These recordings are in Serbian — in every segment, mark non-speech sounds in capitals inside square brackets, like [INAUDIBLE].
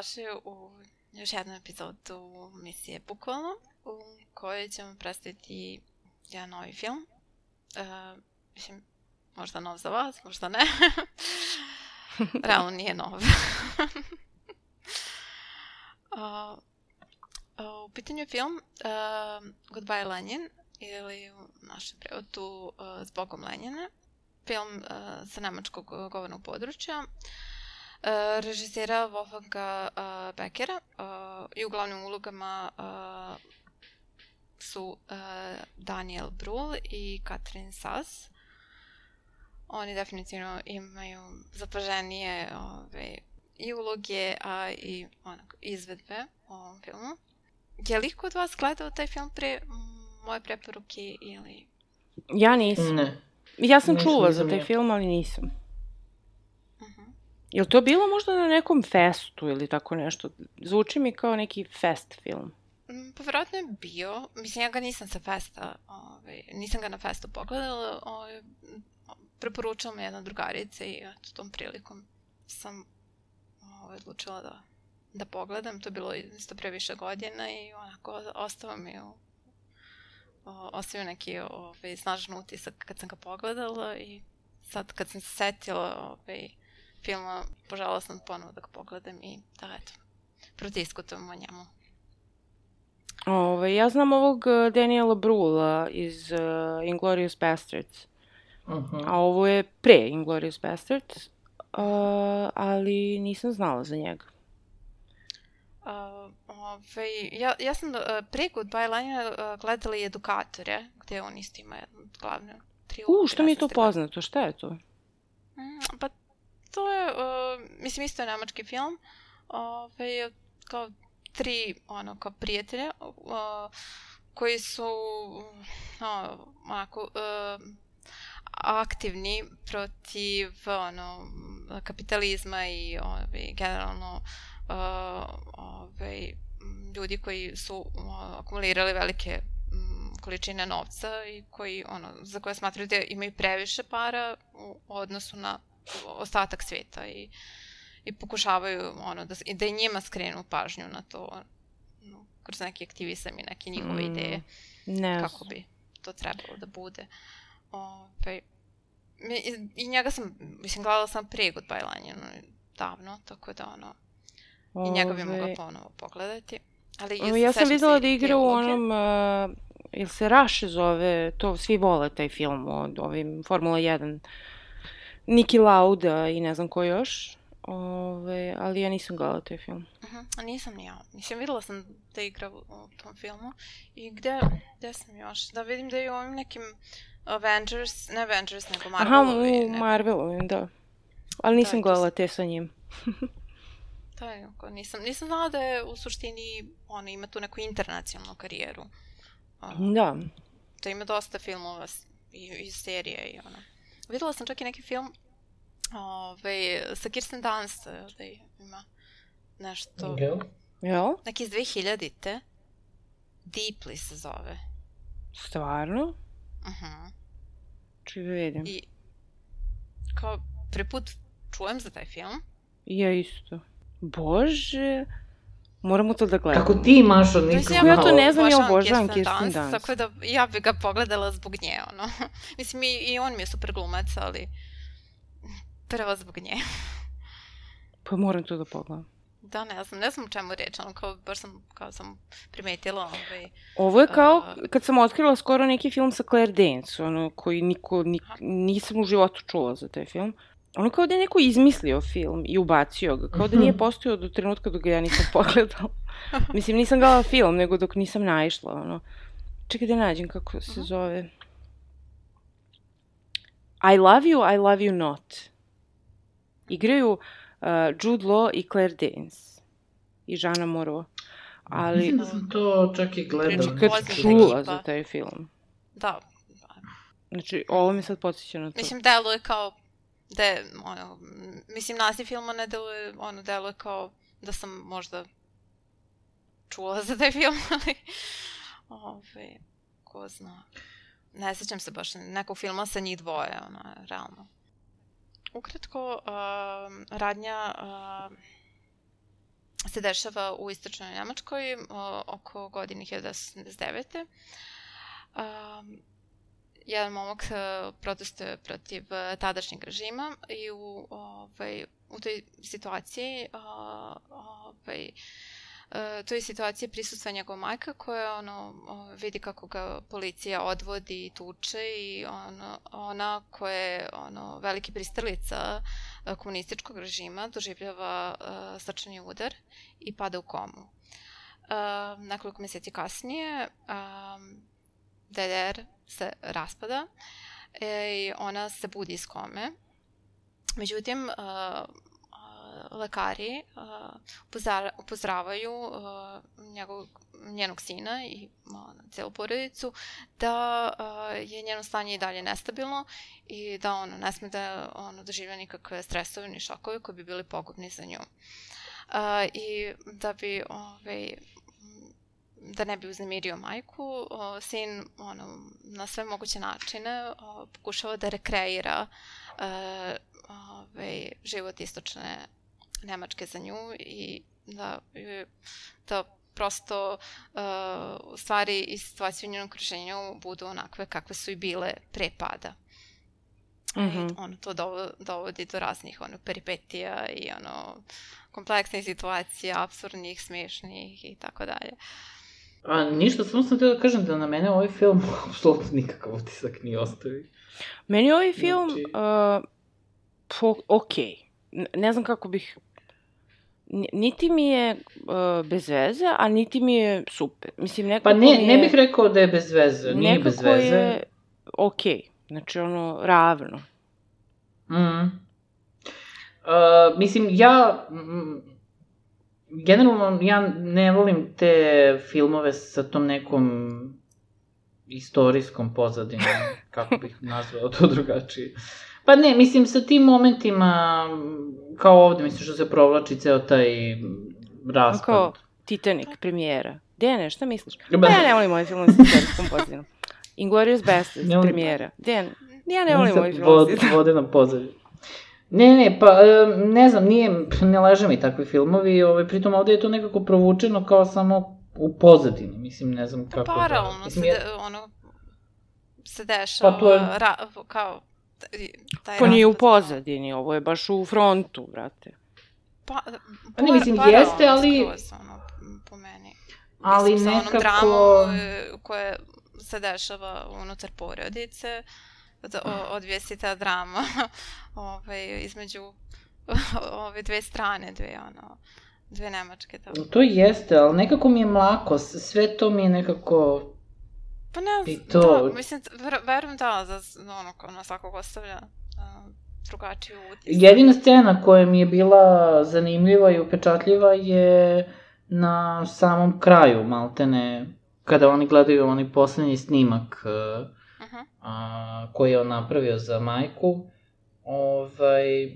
Dobrodošli u još jednu epizodu misije Bukvalno, u kojoj ćemo predstaviti jedan novi film. Uh, mislim, možda nov za vas, možda ne. [LAUGHS] Realno nije nov. [LAUGHS] uh, u pitanju je film uh, Goodbye Lenin ili u našem prevodu uh, Zbogom Lenjina. Film uh, sa nemačkog govornog područja. Uh, režisera Wolfganga uh, Beckera uh, i u glavnim ulogama uh, su uh, Daniel Brühl i Katrin Sass. Oni definitivno imaju zapaženije ove, i uloge, a i onako, izvedbe u ovom filmu. Je li kod vas gledao taj film pre moje preporuke ili... ja nisam. Ne. Ja sam Nisam, čula nisam za taj ja. film, ali nisam. Je li to bilo možda na nekom festu ili tako nešto? Zvuči mi kao neki fest film. Mm, Pa verovatno je bio, mislim ja ga nisam sa festa, ovaj, nisam ga na festu pogledala, ovaj, preporučila me jedna drugarica i eto, tom prilikom sam ovaj, odlučila da, da pogledam, to je bilo isto pre više godina i onako ostao mi u ostavio neki ovaj, snažan utisak kad sam ga pogledala i sad kad sam se setila ovaj, filma, požela sam ponovo da ga pogledam i da eto, protiskutujem o njemu. Ove, ja znam ovog uh, Daniela Brula iz uh, Inglourious Bastards. Mhm. A ovo je pre Inglourious Bastards. Uh, ali nisam znala za njega. Uh, ovaj, ja, ja sam uh, pre Goodbye Lenina uh, gledala i edukatore, gde on isto ima jednu od glavne tri U, što mi je to poznato? Šta je to? Mm, pa to je, uh, mislim, isto je nemački film, ovaj, kao tri, ono, kao prijatelja, uh, koji su, uh, onako, uh, aktivni protiv, ono, kapitalizma i, ovaj, generalno, uh, ovaj, ljudi koji su uh, akumulirali velike količine novca i koji, ono, za koje smatraju da imaju previše para u odnosu na ostatak sveta i, i pokušavaju ono, da, da i njima skrenu pažnju na to no, kroz neki aktivizam i neke njihove Mm, ideje Ne kako bi to trebalo da bude. Ove, mi- i, I njega sam, mislim, gledala sam prije Goodbye Lenin, davno, tako da ono, i njega bi mogla Ove, ponovo pogledati. Ali Ovo, ja sam videla da igra u onom, uh, jel se Rush zove, to svi vole taj film od ovim Formula 1. Niki Lauda i ne znam ko još. Ove, ali ja nisam gledala taj film. Mhm, a nisam ni ja. Mislim, videla sam da igra u, u tom filmu. I gde, gde sam još? Da vidim da je u ovim nekim Avengers, ne Avengers, nego Aha, Marvelovi. u ne, Marvelovim, da. Ali nisam to gledala te sa njim. [LAUGHS] to je, ako nisam, nisam znala da je u suštini, ona ima tu neku internacionalnu karijeru. A, Da. da ima dosta filmova i, i serije i ono. Videla sam čak i neki film ove, sa Kirsten Dunst, da ima nešto, Jel? Jel? neki iz 2000-te. Deeply se zove. Stvarno? Mhm. Čekaj da vidim. I kao prvi put čujem za taj film. Ja isto. Bože. Moramo to da gledamo. Kako ti, Mašo, Mislim, nikako Kako ja to ne znam, ja obožavam Kirsten Dunst. Tako da ja bi ga pogledala zbog nje, ono. [LAUGHS] Mislim, i, i on mi je super glumac, ali prvo zbog nje. [LAUGHS] Pa moram to da pogledam. Da, ne znam, ne znam o čemu reč, ono, kao, baš sam, kao sam primetila, ovaj, Ovo je kao A- kad sam otkrila skoro neki film sa Claire Danes, ono, koji niko, nik, nisam u životu čula za taj film. Ono kao da je neko izmislio film i ubacio ga, kao da nije postojao do trenutka dok ga ja nisam [LAUGHS] pogledala. Mislim, nisam gledala film, nego dok nisam naišla, ono. Čekaj da nađem kako se Mhm. zove. I love you, I love you not. Igraju uh, Jude Law i Claire Danes. i Žana Moro. Ali, Mislim da sam to čak i gledao. Priča kad čula za taj film. Da, Znači, ovo mi sad podsjeća na to. mislim, deluje kao da je, ono, mislim, naziv filma ne deluje, ono, deluje kao da sam možda čula za taj film, [LAUGHS] ali, ove, ko zna. Ne sećam se baš nekog filma sa njih dvoje, ono, realno. Ukratko, um, radnja um, se dešava u istočnoj Njemačkoj uh, oko godine 1979. Um, jedan momak uh, protestuje protiv uh, tadašnjeg režima i u, ovaj, u toj situaciji uh, ovaj, uh, toj situaciji prisutstva njegova majka koja ono, uh, vidi kako ga policija odvodi i tuče i ono, ona koja je ono, veliki pristrlica uh, komunističkog režima doživljava uh, srčani udar i pada u komu. Uh, nekoliko meseci kasnije um, DDR se raspada e, i ona se budi iz kome. Međutim, uh, uh, lekari upozara- upozoravaju uh, njegov, njenog sina i celu porodicu da je njeno stanje i dalje nestabilno i da ono ne sme da ono doživlja nikakve stresove ni šokove koji bi bili pogubni za nju. Uh, I da bi ovaj, da ne bi uznemirio majku, o, sin ono, na sve moguće načine o, pokušava da rekreira e, ovaj, život istočne Nemačke za nju i da, da prosto e, stvari i situacije u njenom okruženju budu onakve kakve su i bile pre pada. Mhm. I ono, to dovo- dovodi do raznih ono, peripetija i ono, kompleksnih situacija, absurdnih, smešnih i tako dalje. A ništa, samo sam htio da kažem da na mene ovaj film [LAUGHS] apsolutno nikakav utisak nije ostavi. Meni ovaj film, Znači- uh, po, ok. N- Ne znam kako bih... Niti mi je uh, bez veze, a niti mi je super. Mislim, nekako Pa ne, mi ne je, bih rekao da je bez veze, nije nekako bez veze. je ok. Znači, ono, ravno. Mm. Uh, mislim, ja... generalno, ja ne volim te filmove sa tom nekom istorijskom pozadinom, [LAUGHS] kako bih nazvao to drugačije. Pa ne, mislim, sa tim momentima, kao ovde, mislim, što se provlači ceo taj raspad. Kao Titanic, premijera. Dene, šta misliš? [LAUGHS] Ba- Pa ja ne volim ovaj film sa istorijskom pozadinom. Inglourious volim- premijera. Den, ja ne volim ovaj film. vod, sa istorijskom- vode na pozadnju. Ne, ne, pa ne znam, nije, ne leže mi takvi filmovi, ovaj, pritom ovde je to nekako provučeno kao samo u pozadini, mislim, ne znam kako Paralelno da... se, Mislim, ja, de, ono, se dešava, Pa to je- ra, kao, taj To nije u pozadini, ovo je baš u frontu, brate. Pa, Pa ne, mislim, paralelno jeste, ali- skroz, ono, po meni. ali Mislim, sa onom nekako... dramom e, koja se dešava unutar porodice, da, o, odvije se ta drama [LAUGHS] ovaj, između [LAUGHS] ove dve strane, dve, ono, dve nemačke. Da. To jeste, ali nekako mi je mlako, sve to mi je nekako... Pa ne to- da, mislim, ver, verujem da, da ono, kao na svakog ostavlja drugačiju utisak. Jedina scena koja mi je bila zanimljiva i upečatljiva je na samom kraju, maltene, kada oni gledaju onaj poslednji snimak uh, Uh a, koji je on napravio za majku, ovaj, e,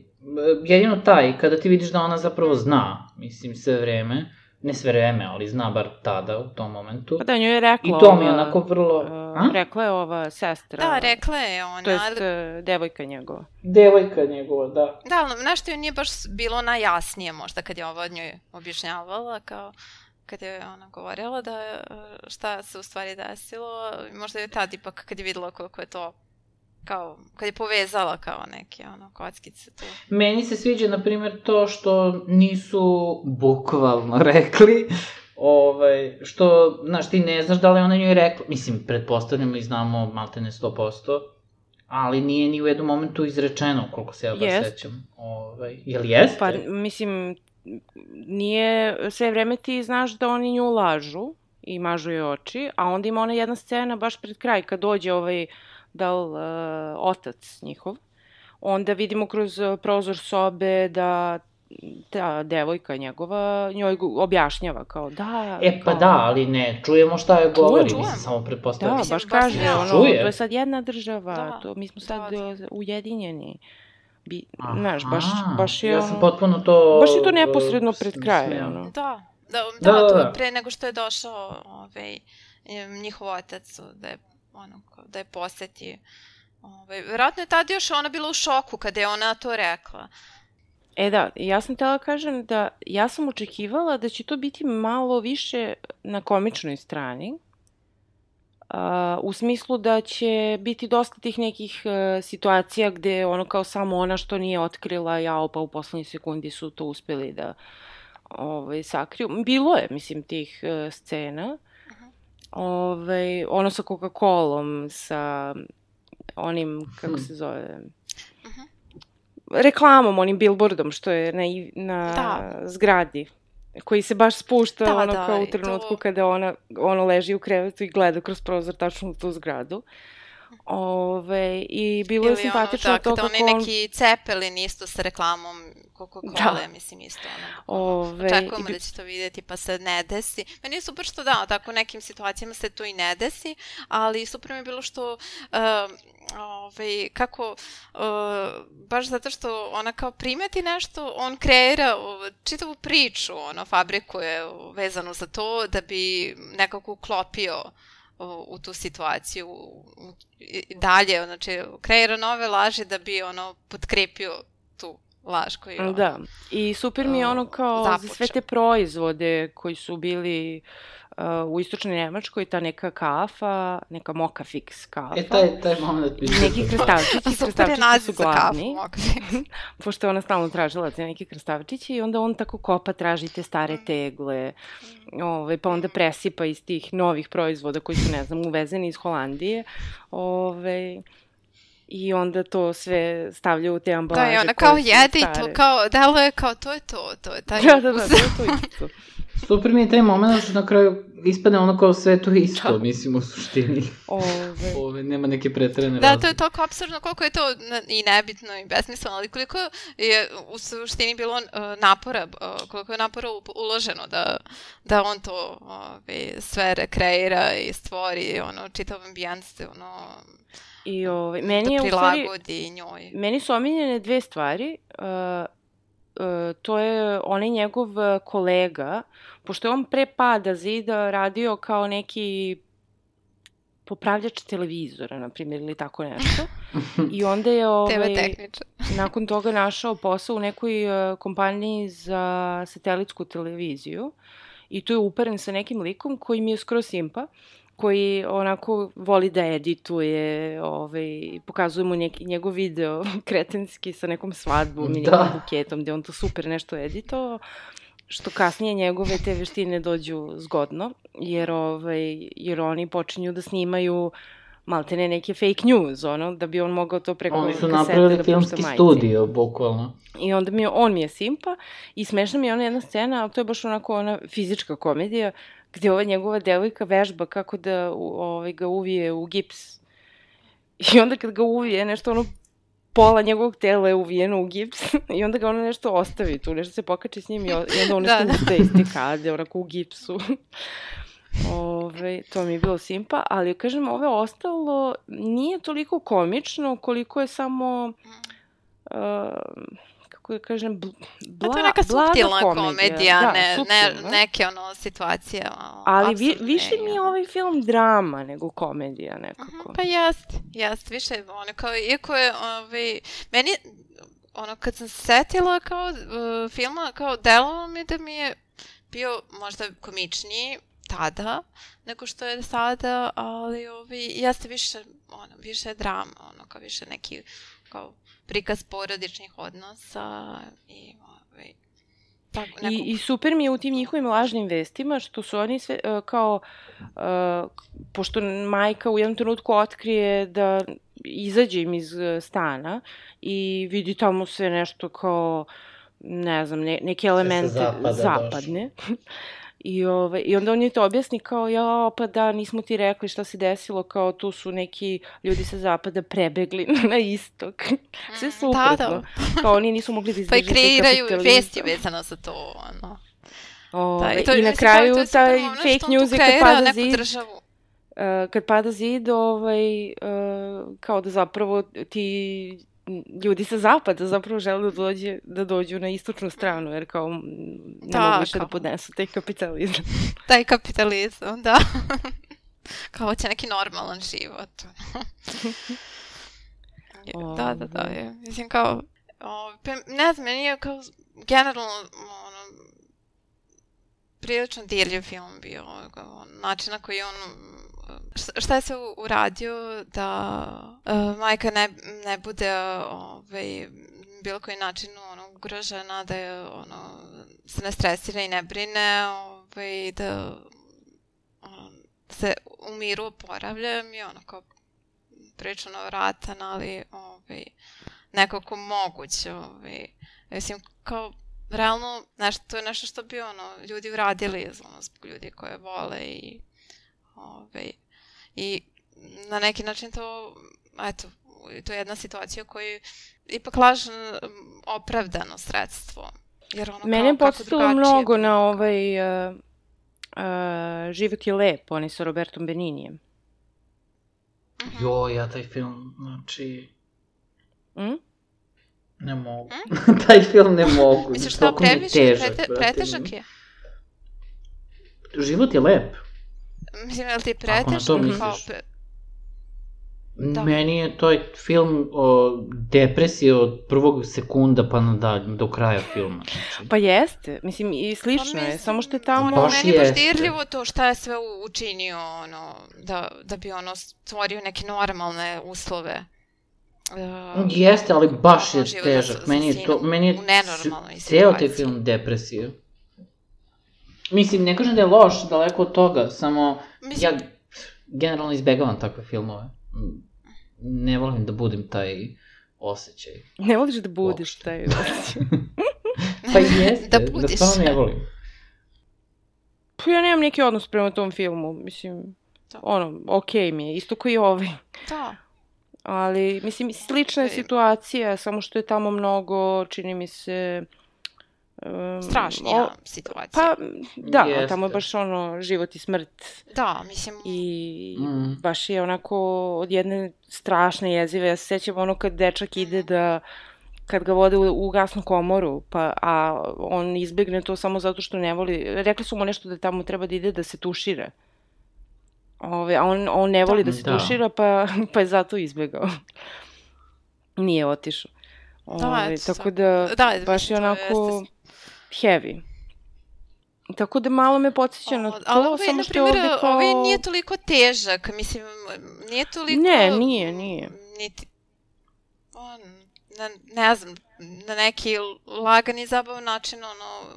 jedino taj, kada ti vidiš da ona zapravo zna, mislim, sve vreme, ne sve vreme, ali zna bar tada, u tom momentu. Pa da, njoj je rekla I to mi je onako vrlo... uh, A? rekla je ova sestra. Da, rekla je ona, To jest, ali, uh, devojka njegova. Devojka njegova, da. da, ali nešto joj nije baš bilo najjasnije možda kad je ovo od njoj objašnjavala, kao kad je ona govorila da e, šta se u stvari desilo, možda je tad ipak kad je videla koliko je to kao, kad je povezala kao neke ono, kockice tu. Meni se sviđa, na primjer, to što nisu bukvalno [LAUGHS] rekli, ovaj, što, znaš, ti ne znaš da li ona njoj rekla, mislim, pretpostavljamo i znamo maltene 100%, ali nije ni u jednom momentu izrečeno, koliko se ja baš sećam. Ovaj, jel jeste? Pa, mislim, nije, sve vreme ti znaš da oni nju lažu i mažu joj oči, a onda ima ona jedna scena baš pred kraj, kad dođe ovaj, da li, uh, otac njihov, onda vidimo kroz uh, prozor sobe da ta devojka njegova njoj objašnjava kao da... E, pa kao, da, ali ne, čujemo šta je govori, čujem. mislim, samo Da, pretpostavljam. Mislim, baš baš kaže, ono, to je sad jedna država, Da, to, mi smo sad da, uh, ujedinjeni. Bi, znaš, baš, Aha, baš je Ja sam potpuno to... Baš je to neposredno uh, pred kraj, smeo. ono. Da, da, Da, da, da, da. pre nego što je došao ovaj, njihov otac, da je, ono, da je poseti. Ovaj, verovatno je tad još ona bila u šoku kada je ona to rekla. E da, ja sam tela kažem da ja sam očekivala da će to biti malo više na komičnoj strani. A, u smislu da će biti dosta tih nekih e, situacija gde ono kao samo ona što nije otkrila, jao pa u poslednjoj sekundi su to uspeli da ovaj, sakriju. Bilo je, mislim, tih e, scena. Ovaj, ono sa Coca-Colom, sa onim, kako Hm. se zove, Mhm. reklamom, onim billboardom što je na, na Da. zgradi koji se baš spušta Da, ono da, kao u trenutku to- kada ona ono leži u krevetu i gleda kroz prozor tačno u tu zgradu. Ove, I bilo je Ili simpatično ono, da, to kako onaj on... neki cepelin isto sa reklamom Coca-Cola, Da. mislim isto ono. Ove, Očekujemo i- da će to vidjeti pa se ne desi. Meni je super što da, tako u nekim situacijama se to i ne desi, ali super mi je bilo što uh, ovaj, kako uh, baš zato što ona kao primeti nešto, on kreira uh, čitavu priču, ono, fabrikuje uh, vezano za to da bi nekako uklopio u, u tu situaciju u, i- dalje, znači kreira nove laži da bi ono potkrepio tu laž koju Da, i super mi je ono kao za sve započeo. te proizvode koji su bili uh, u istočnoj Nemačkoj, ta neka kafa, neka moka fix kafa. E, taj, taj moment mi neki krestavčići naziv su kafu, gladni. [LAUGHS] mogu pošto je ona stalno tražila te neke krastavčiće i onda on tako kopa traži te stare Mm. tegle, ovaj, pa onda presipa iz tih novih proizvoda koji su, ne znam, uvezeni iz Holandije. Ovaj, I onda to sve stavlja u te ambalaže Da, i ona kao jede i to kao, delo je kao, to je to, to je taj [LAUGHS] Da, da, da, to je to isto. [LAUGHS] Super mi je taj moment što na kraju ispadne ono kao sve to isto, Da. mislim, u suštini. Ove, [LAUGHS] Ove, nema neke pretrene Da, to je toliko absurdno koliko je to i nebitno i besmisleno, ali koliko je u suštini bilo uh, napora, uh, koliko je napora uloženo da, da on to ove, sve rekreira i stvori ono, čitav ambijans, ono, I ovaj, meni da je u stvari, prilagodi njoj. meni su omiljene dve stvari. Uh, uh, to je onaj njegov uh, kolega, pošto je on pre pada zida radio kao neki popravljač televizora, na primjer, ili tako nešto. I onda je [LAUGHS] ovaj, [LAUGHS] nakon toga našao posao u nekoj uh, kompaniji za satelitsku televiziju i tu je uperen sa nekim likom koji mi je skroz simpa koji onako voli da edituje, ovaj, pokazuje mu neki, njegov video [LAUGHS] kretenski sa nekom svadbom i nekim Da. buketom gde on to super nešto editovao što kasnije njegove te veštine dođu zgodno, jer, ovaj, jer oni počinju da snimaju maltene neke fake news, ono, da bi on mogao to preko Oni su kasete napravili da filmski pušta majci. studio, bukvalno. I onda mi je, on mi je simpa i smešna mi je ona jedna scena, ali to je baš onako ona fizička komedija, gde ova njegova devojka vežba kako da ovaj, ga uvije u gips. I onda kad ga uvije, nešto ono pola njegovog tela je uvijeno u gips [LAUGHS] i onda ga ona nešto ostavi tu, nešto se pokače s njim i, i onda on Da, nešto da. ustaje iz te kade, onako u gipsu. [LAUGHS] Ove, to mi je bilo simpa, ali kažem, ove ostalo nije toliko komično koliko je samo uh, kako da kažem, bl, bla, Pa to je neka blaga suptilna komedija. komedija, da, ne, ne, neke ono situacije. Malo, Ali vi, više mi je ono. ovaj film drama nego komedija nekako. Mhm, Pa jest, jest, više ono kao, iako je, ovaj, meni, ono, kad sam se setila kao uh, filma, kao delovalo mi da mi je bio možda komičniji tada, nego što je sada, ali ovi, jeste više, ono, više je drama, ono, kao više neki, kao prikaz porodičnih odnosa i, ovaj, tako, I, nekog, I super mi je u tim njihovim lažnim vestima što su oni sve uh, kao, uh, pošto majka u jednom trenutku otkrije da izađe im iz uh, stana i vidi tamo sve nešto kao, ne znam, ne, neke elemente zapada zapadne. I, ove, I onda on je to objasni kao, ja, pa da, nismo ti rekli šta se desilo, kao tu su neki ljudi sa zapada prebegli [LAUGHS] na istok. Sve su Da, da. Kao oni nisu mogli da Pa i kreiraju vesti vezano za to, ono. Ove, Da, i, to, I na kraju super taj što fake news je kad pada zid. državu. Uh, kad pada zid, ovaj, uh, kao da zapravo ti ljudi sa zapada zapravo žele da, dođe, da dođu na istočnu stranu, jer kao ne Da, mogu više da podnesu taj kapitalizam. [LAUGHS] Taj kapitalizam, da. [LAUGHS] Kao će neki normalan život. [LAUGHS] da, da, da. Ovaj. Je. Mislim kao, o, pa, ne znam, meni je kao generalno ono, prilično dirljiv film bio. Kao, način na koji on šta, je se uradio da uh, majka ne, ne bude ovaj, bilo koji način ono, ugrožena, da je ono, se ne stresira i ne brine, ovaj, da ono, se u miru oporavlja je ono kao prilično navratan, ali ovaj, nekako moguće. Ovaj. Mislim, kao realno, nešto, to je nešto što bi ono, ljudi uradili ono, zbog ljudi koje vole i ovaj, i na neki način to, eto, to je jedna situacija u kojoj ipak laž opravdano sredstvo. Jer ono Mene je podsjetilo mnogo na ovaj uh, uh, Život je lep, oni sa Robertom Beninijem. Mhm. Jo, ja taj film, znači, Mm? ne mogu. [LAUGHS] taj film ne mogu. Misliš što previše, težak, prete, brate. pretežak je? Život je lep. Mislim, je li ti pretežak? Kao, misliš. pre... Da. Meni je to film o depresiji od prvog sekunda pa nadalje, do kraja filma. Znači. Pa jeste, mislim i slično Pa je, mislim, samo što je tamo... Ono, Baš meni je jeste. dirljivo to šta je sve učinio, ono, da, da bi ono stvorio neke normalne uslove. Uh, Jeste, ali baš je težak. Meni je to, meni je ceo taj film depresija. Mislim, ne kažem da je loš, daleko od toga, samo Mislim- ja generalno izbegavam takve filmove. Ne volim da budem taj osjećaj. Ne voliš da budeš Uopšte. taj... [LAUGHS] Pa i jeste, Da da, budiš. stvarno ne volim. Pa ja nemam neki odnos prema tom filmu, mislim, Da. ono, okej mi je, isto kao i ovaj. Da. Ali, mislim, slična je situacija, samo što je tamo mnogo, čini mi se... Um, Strašnija o- situacija. Pa, da, Jeste. tamo je baš ono, život i smrt Da, mislim, i Mm. baš je onako od jedne strašne jezive. Ja se sećam ono kad dečak ide da kad ga vode u, u gasnu komoru, pa, a on izbegne to samo zato što ne voli, rekli su mu nešto da tamo treba da ide da se tušira. Ove, a on, on ne voli da, se Da. tušira, pa, pa je zato izbegao. Nije otišao. Da, Ove, eto, tako da, da, baš je onako jeste heavy. Tako da malo me podsjeća na to, ali ovaj, samo što je primjer, ovde kao... ovaj nije toliko težak, mislim, nije toliko... Ne, nije, nije. Niti, on, na, ne znam, na neki lagan i zabavan način, ono,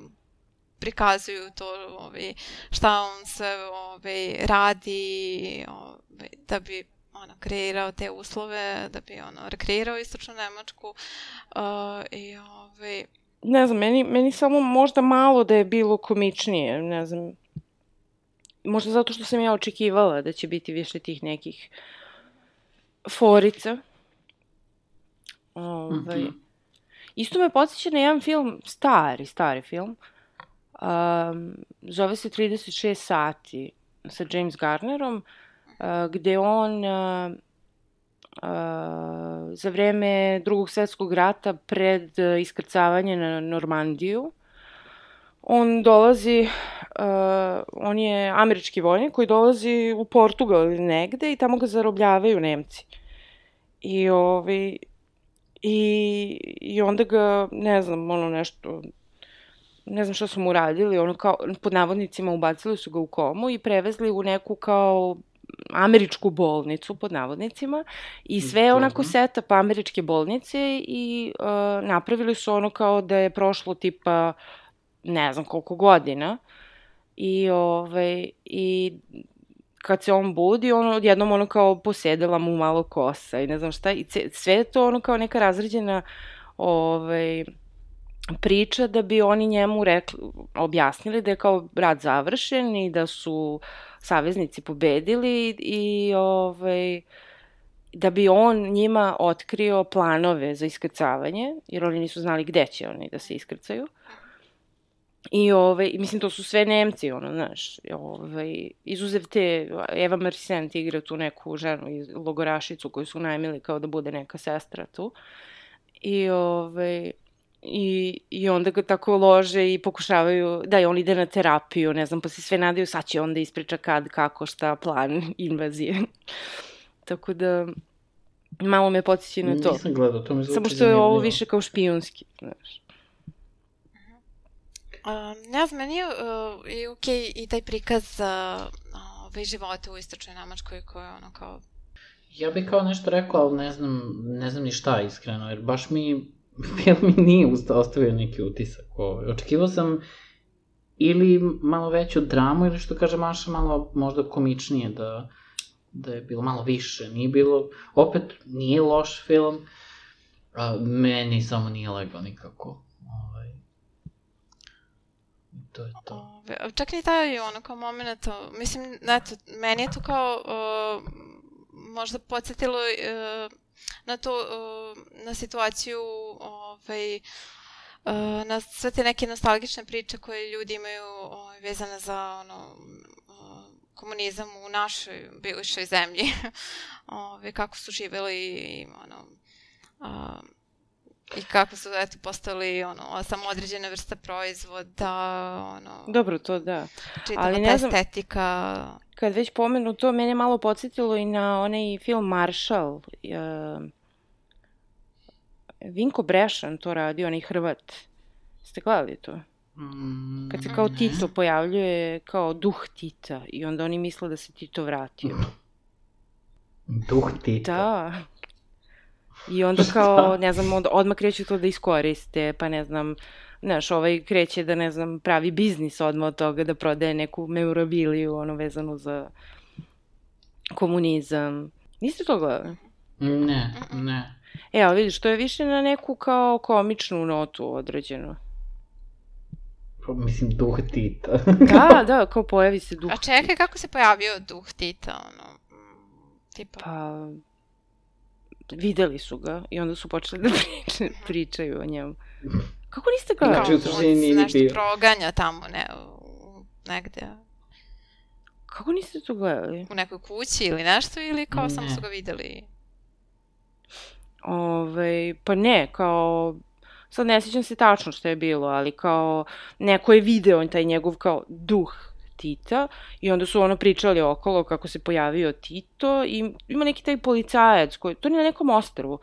prikazuju to, ovaj, šta on sve ovaj, radi, ovaj, da bi ono, kreirao te uslove, da bi ono, rekreirao istočnu Nemačku uh, i ovaj, Ne znam, meni, meni samo možda malo da je bilo komičnije, ne znam. Možda zato što sam ja očekivala da će biti više tih nekih forica. Ovaj. Mhm. Isto me podsjeća na jedan film, stari, stari film. Um, zove se 36 sati sa James Garnerom, uh, gde on uh, za vreme drugog svetskog rata pred uh, iskrcavanje na Normandiju on dolazi, uh, on je američki vojnik koji dolazi u Portugal ili negde i tamo ga zarobljavaju Nemci. I ovi, i, i onda ga, ne znam, ono nešto, ne znam šta su mu radili, ono kao, pod navodnicima ubacili su ga u komu i prevezli u neku kao američku bolnicu, pod navodnicima, i sve je onako Dobro. setup američke bolnice i uh, napravili su ono kao da je prošlo tipa ne znam koliko godina i ovaj i kad se on budi, ono odjednom ono kao posedela mu malo kosa i ne znam šta i ce, sve je to ono kao neka razređena ovaj priča da bi oni njemu rekli, objasnili da je kao rat završen i da su saveznici pobedili i ovaj, da bi on njima otkrio planove za iskrcavanje, jer oni nisu znali gde će oni da se iskrcaju. I ove, mislim, to su sve Nemci, ono, znaš, ove, izuzev te, Eva Mersent igra tu neku ženu iz logorašicu koju su najmili kao da bude neka sestra tu. I, ove, i, i onda ga tako lože i pokušavaju, da, i on ide na terapiju, ne znam, pa se sve nadaju, sad će onda ispriča kad, kako, šta, plan [LAUGHS] invazije. [LAUGHS] tako da, malo me podsjeća na to. Nisam gledao, to mi zvuči Samo što je ovo više kao špijunski, znaš. Uh, ne znam, meni je, uh, je okay i taj prikaz uh, ove života u istočnoj Nemačkoj koja je ono kao... Ja bih kao nešto rekao, ali ne znam, ne znam ni šta iskreno, jer baš mi [LAUGHS] film mi nije ostavio neki utisak. Ovaj. Očekivao sam ili malo veću dramu, ili što kaže Maša, malo možda komičnije, da, da je bilo malo više. Nije bilo, opet, nije loš film, a meni samo nije legao nikako. Ovaj. To je to. Čak ni taj ono kao moment, mislim, eto, meni je to kao uh, možda podsjetilo uh, na to, uh, na situaciju ovaj, uh, na sve te neke nostalgične priče koje ljudi imaju ovaj, vezane za ono, uh, komunizam u našoj bivšoj zemlji. [LAUGHS] ovaj, kako su živeli i ono, uh, I kako su, eto, postali, ono, samo određene vrste proizvoda, ono... Dobro, to da. Čitava Ali ne znam, estetika... Kad već pomenu to, mene malo podsjetilo i na onaj film Marshall. Uh, Vinko Brešan to radi, onaj Hrvat. Ste gledali to? Mm, Kad se kao Tito pojavljuje kao duh Tita i onda oni misle da se Tito vratio. Duh Tita? Da. I onda [LAUGHS] kao, ne znam, od, odmah kreću to da iskoriste, pa ne znam, znaš, ovaj kreće da, ne znam, pravi biznis odmah od toga, da prodaje neku memorabiliju, ono, vezanu za komunizam. Niste to gledali? Ne, ne. E, ali vidiš, to je više na neku kao komičnu notu određeno. Pa, mislim, duh Tita. [LAUGHS] da, [LAUGHS] da, kao pojavi se duh A čekaj, kako se pojavio duh Tita, ono, tipa? Pa, videli su ga i onda su počeli da priče, pričaju o njemu. Kako niste gledali? Znači, u suštini nije ni nešto bio. proganja tamo, ne, u, negde, Kako niste to gledali? u nekoj kući ili nešto, ili kao Ne. samo su ga videli? Ove, pa ne, kao, sad ne sjećam se tačno što je bilo, ali kao, neko je video taj njegov kao duh Tita i onda su ono pričali okolo kako se pojavio Tito i ima neki taj policajac koji, to je na nekom ostrvu.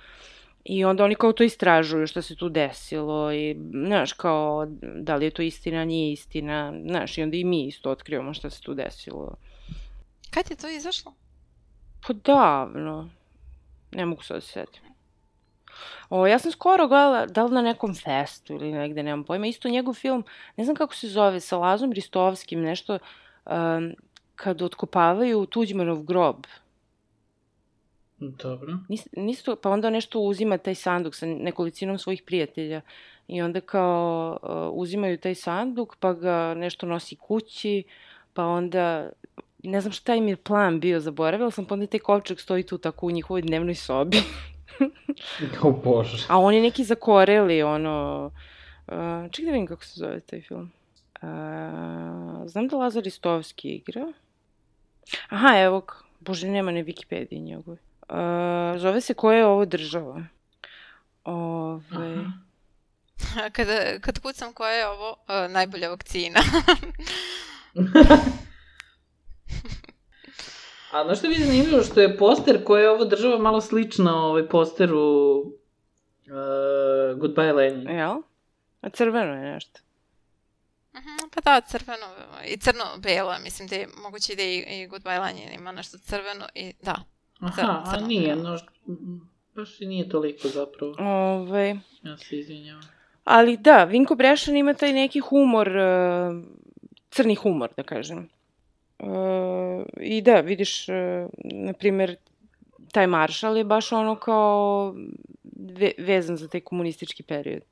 I onda oni kao to istražuju šta se tu desilo i, znaš, kao, da li je to istina, nije istina, znaš, i onda i mi isto otkrivamo šta se tu desilo. Kad je to izašlo? Pa davno. Ne mogu sad da se setim. O, ja sam skoro gledala, da li na nekom festu ili negde, nemam pojma, isto njegov film, ne znam kako se zove, sa Lazom Ristovskim, nešto, um, kad otkopavaju Tuđmanov grob. Dobro. Nis, nisu, pa onda nešto uzima taj sanduk sa nekolicinom svojih prijatelja i onda kao uh, uzimaju taj sanduk pa ga nešto nosi kući, pa onda ne znam šta im je plan bio, zaboravila sam, pa onda taj kovčeg stoji tu tako u njihovoj dnevnoj sobi. [LAUGHS] O bože. A oni neki zakoreli, ono... Uh, čekaj da vidim kako se zove taj film. Uh, znam da Lazar Istovski igra. Aha, evo, ga. bože, nema na Wikipediji njegove. Uh, zove se Koja je ovo država? Ove... Aha. [LAUGHS] Kada, kad kucam koja je ovo uh, najbolja vakcina. [LAUGHS] A znaš što mi je zanimljivo? Što je poster koji je ovo država malo slično ovaj posteru uh, Goodbye Lenin. Jel? A crveno je nešto. Mhm, pa da, crveno i crno-belo, mislim da je moguće da i, i Goodbye Lenin ima nešto crveno i da. Aha, Crno, a crno, nije, no, baš i nije toliko zapravo. Ove... Ja se izvinjavam. Ali da, Vinko Brešan ima taj neki humor, uh, crni humor, da kažem. I da, vidiš, na primer, taj maršal je baš ono kao ve vezan za taj komunistički period.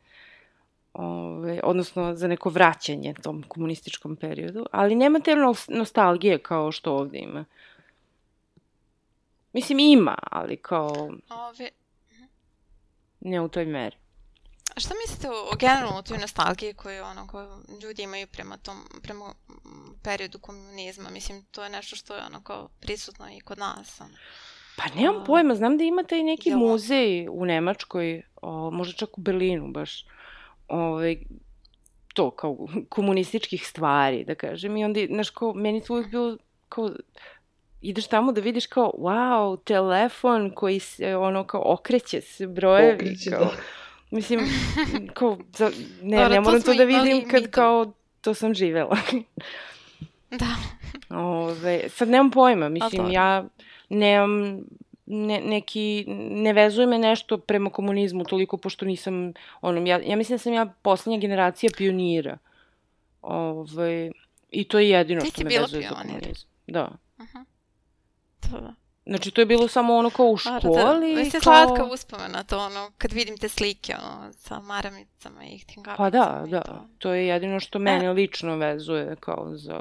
ove, odnosno za neko vraćanje tom komunističkom periodu, ali nema te nostalgije kao što ovde ima. Mislim, ima, ali kao... Ove... Ne u toj meri. A šta mislite o, o generalno o toj nostalgiji koju ono, koju ljudi imaju prema tom, prema periodu komunizma? Mislim, to je nešto što je ono kao prisutno i kod nas. Ono. Pa nemam pojma, znam da imate i neki Jel... muzej u Nemačkoj, o, možda čak u Berlinu baš, ovaj, to kao komunističkih stvari, da kažem. I onda, znaš, kao, meni to uvijek bilo kao, ideš tamo da vidiš kao, wow, telefon koji se, ono, kao, okreće se brojevi. Okreće, kao, da. Mislim, [LAUGHS] kao, za, ne, Dobro, ne moram to, to da vidim kad, kao, to sam živela. [LAUGHS] da. Ove, sad nemam pojma, mislim, ja nemam ne, neki, ne vezuje me nešto prema komunizmu toliko, pošto nisam, ono, ja, ja mislim da sam ja poslednja generacija pionira. Ove, I to je jedino Ti što me vezuje za komunizam. Da. Uh -huh. To da. Znači, to je bilo samo ono kao u školi. Da, da. kao... slatka uspomena to, ono, kad vidim te slike, ono, sa maramicama i tim kapicama. Pa da, da. To. to je jedino što mene e... lično vezuje kao za,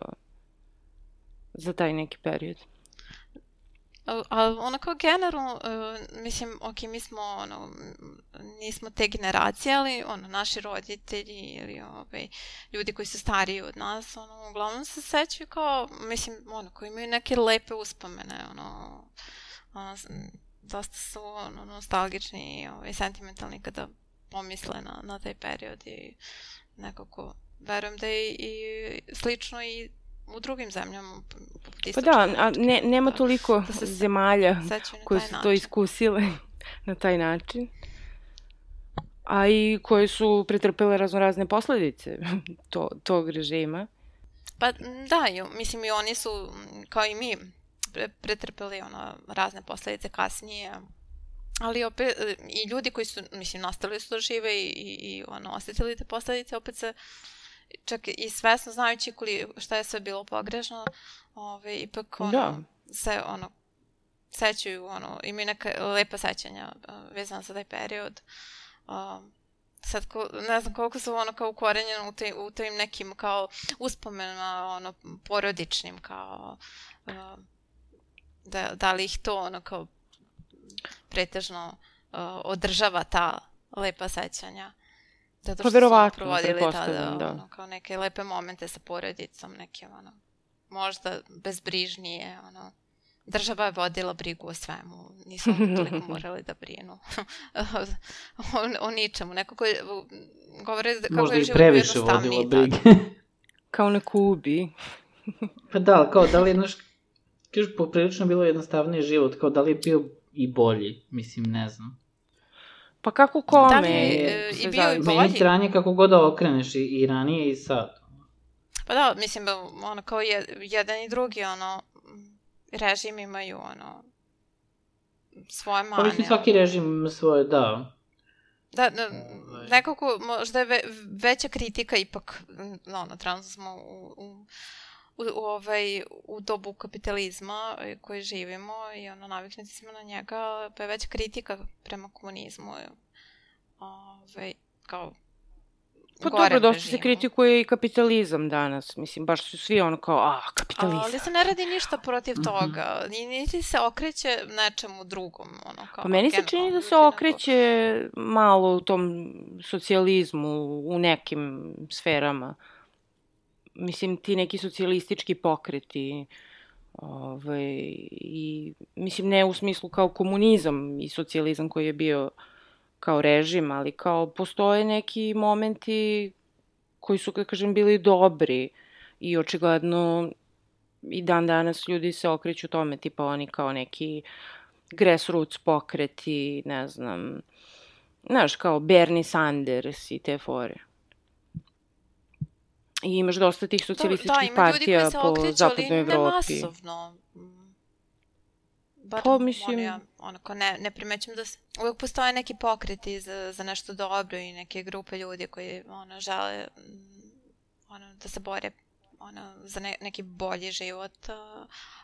za taj neki period. Ali onako generalno, uh, mislim, ok, mi smo, ono, nismo te generacije, ali ono, naši roditelji ili ovaj, ljudi koji su stariji od nas, ono, uglavnom se sećaju kao, mislim, ono, koji imaju neke lepe uspomene, ono, ono dosta su ono, nostalgični i ovaj, sentimentalni kada pomisle na, na taj period i nekako verujem da je i slično i u drugim zemljama Pa da, a ne, nema da. toliko da se zemalja koje su način. to iskusile [LAUGHS] na taj način. A i koje su pretrpele raznorazne posledice [LAUGHS] to, tog režima. Pa da, mislim i oni su, kao i mi, pre, pretrpeli ono, razne posledice kasnije. Ali opet, i ljudi koji su, mislim, nastali su da žive i, i, i ono, osetili te posledice, opet se čak i svesno znajući koli, šta je sve bilo pogrešno, ove, ipak ono, da. se ono, sećaju, ono, imaju neka lepa sećanja vezana za taj period. Um, sad ko, ne znam koliko su ono kao ukorenjeno u, te, u tim nekim kao uspomenama ono porodičnim kao uh, da, da li ih to ono kao pretežno uh, održava ta lepa sećanja Zato pa što pa verovatno, smo provodili tada, da. ono, kao neke lepe momente sa porodicom, neke, ono, možda bezbrižnije, ono, država je vodila brigu o svemu, nismo toliko [LAUGHS] morali da brinu [LAUGHS] o, o ničemu, nekako je, govore da kako možda je život previše vodila brige. [LAUGHS] kao na Kubi. pa da, kao da li je naš, kažu, poprilično bilo jednostavniji život, kao da li je bio i bolji, mislim, ne znam. Pa kako kome? Da li e, i bio i bolji? Meni stranje kako god da okreneš i, i ranije i sad. Pa da, mislim, ono, kao je, jedan i drugi, ono, režim imaju, ono, svoje mane. Pa mislim, svaki režim ima svoje, da. Da, da nekako, možda je ve, veća kritika ipak, ono, trenutno smo u, u u, u, ovaj, u dobu kapitalizma koji živimo i ono, naviknuti smo na njega, pa je već kritika prema komunizmu. Ovaj, kao Pa dobro, dosta se kritikuje i kapitalizam danas. Mislim, baš su svi ono kao, ah, kapitalizam. Ali se ne radi ništa protiv mhm. toga. I niti se okreće nečemu drugom. Ono, kao pa meni se čini da se okreće malo u tom socijalizmu, u nekim sferama mislim, ti neki socijalistički pokreti, ovaj, i, mislim, ne u smislu kao komunizam i socijalizam koji je bio kao režim, ali kao postoje neki momenti koji su, kako kažem, bili dobri i očigledno i dan danas ljudi se okreću tome, tipa oni kao neki grassroots pokreti, ne znam, znaš, kao Bernie Sanders i te fore. I imaš dosta tih socijalističkih da, partija po zapadnoj Evropi. Da, ima masovno. Bar, pa, mislim... Ono, ja, onako, ne, ne primećam da se, uvek postoje neki pokreti za, za nešto dobro i neke grupe ljudi koji ono, žele ono, da se bore ono, za ne, neki bolji život,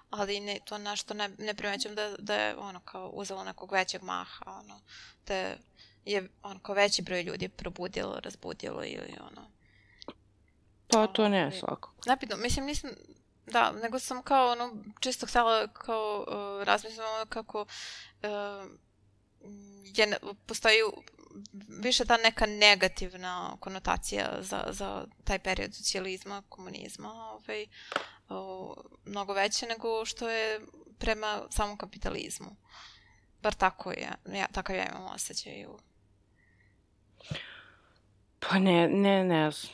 ali ne, to nešto ne, ne primećam da, da je ono, kao uzelo nekog većeg maha, ono, da je on kao veći broj ljudi probudilo, razbudilo ili ono. Pa to ne, Ovaj, svakako. Napitno, mislim, nisam, da, nego sam kao, ono, čisto htjela kao uh, razmisliti ono kako uh, je, postoji više ta neka negativna konotacija za, za taj period socijalizma, komunizma, ovaj, uh, mnogo veće nego što je prema samom kapitalizmu. Bar tako je, ja, takav ja imam osjećaj. Pa ne, ne, ne znam.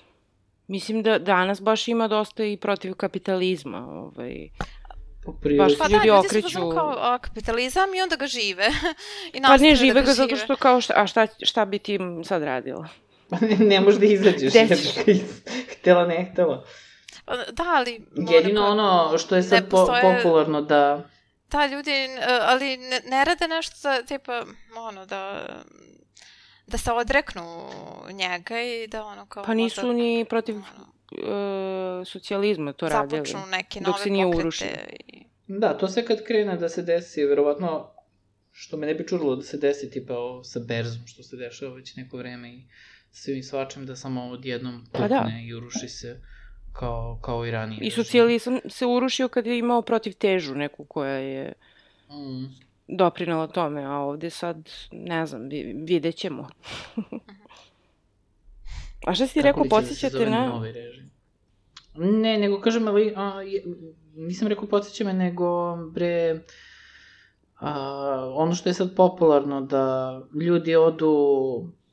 Mislim da danas baš ima dosta i protiv kapitalizma. Ovaj. Po prirodi. Baš Pa Ljudi da, ljudi okreću- su kao a, kapitalizam i onda ga žive. [LAUGHS] I Pa ne žive da ga zato žive. što kao šta, a šta, šta bi ti sad radila? ne, ne možeš da izađeš. Ga, iz- Htela, ne htela. Pa Da, ali... Jedino kao- ono što je sad po, postoje- popularno da... Da, ljudi, ali ne, ne rade nešto za, tipa, ono, da da se odreknu njega i da ono kao Pa nisu možda, ni protiv ono, e, socijalizma to radili. započnu neke dok nove se nije pokrete urušio. i- Da, to sve kad krene da se desi, verovatno, što me ne bi čudilo da se desi tipa ovo sa berzom, što se dešava već neko vreme i svim i svačim da samo odjednom Pa pukne da. i uruši se kao, kao i ranije. I režim. socijalizam se urušio kad je imao protiv težu neku koja je Mm. Doprinala tome, a ovde sad, ne znam, vi, vidjet ćemo. [LAUGHS] a šta si ti rekao, da podsjećate na... Novi režim? Ne, nego kažem, ali, a, je, nisam rekao podsjeća me, nego bre, a, ono što je sad popularno, da ljudi odu,